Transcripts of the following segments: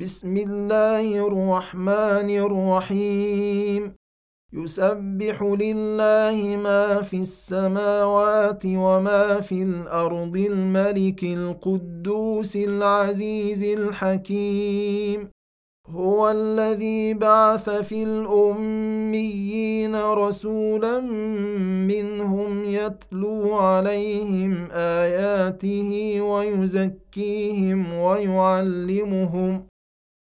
بسم الله الرحمن الرحيم. يسبح لله ما في السماوات وما في الأرض الملك القدوس العزيز الحكيم. هو الذي بعث في الأميين رسولا منهم يتلو عليهم آياته ويزكيهم ويعلمهم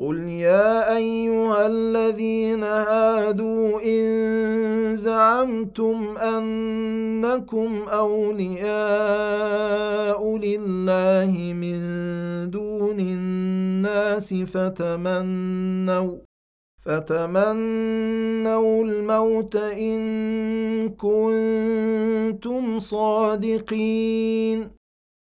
قل يا ايها الذين هادوا ان زعمتم انكم اولياء لله من دون الناس فتمنوا فتمنوا الموت ان كنتم صادقين.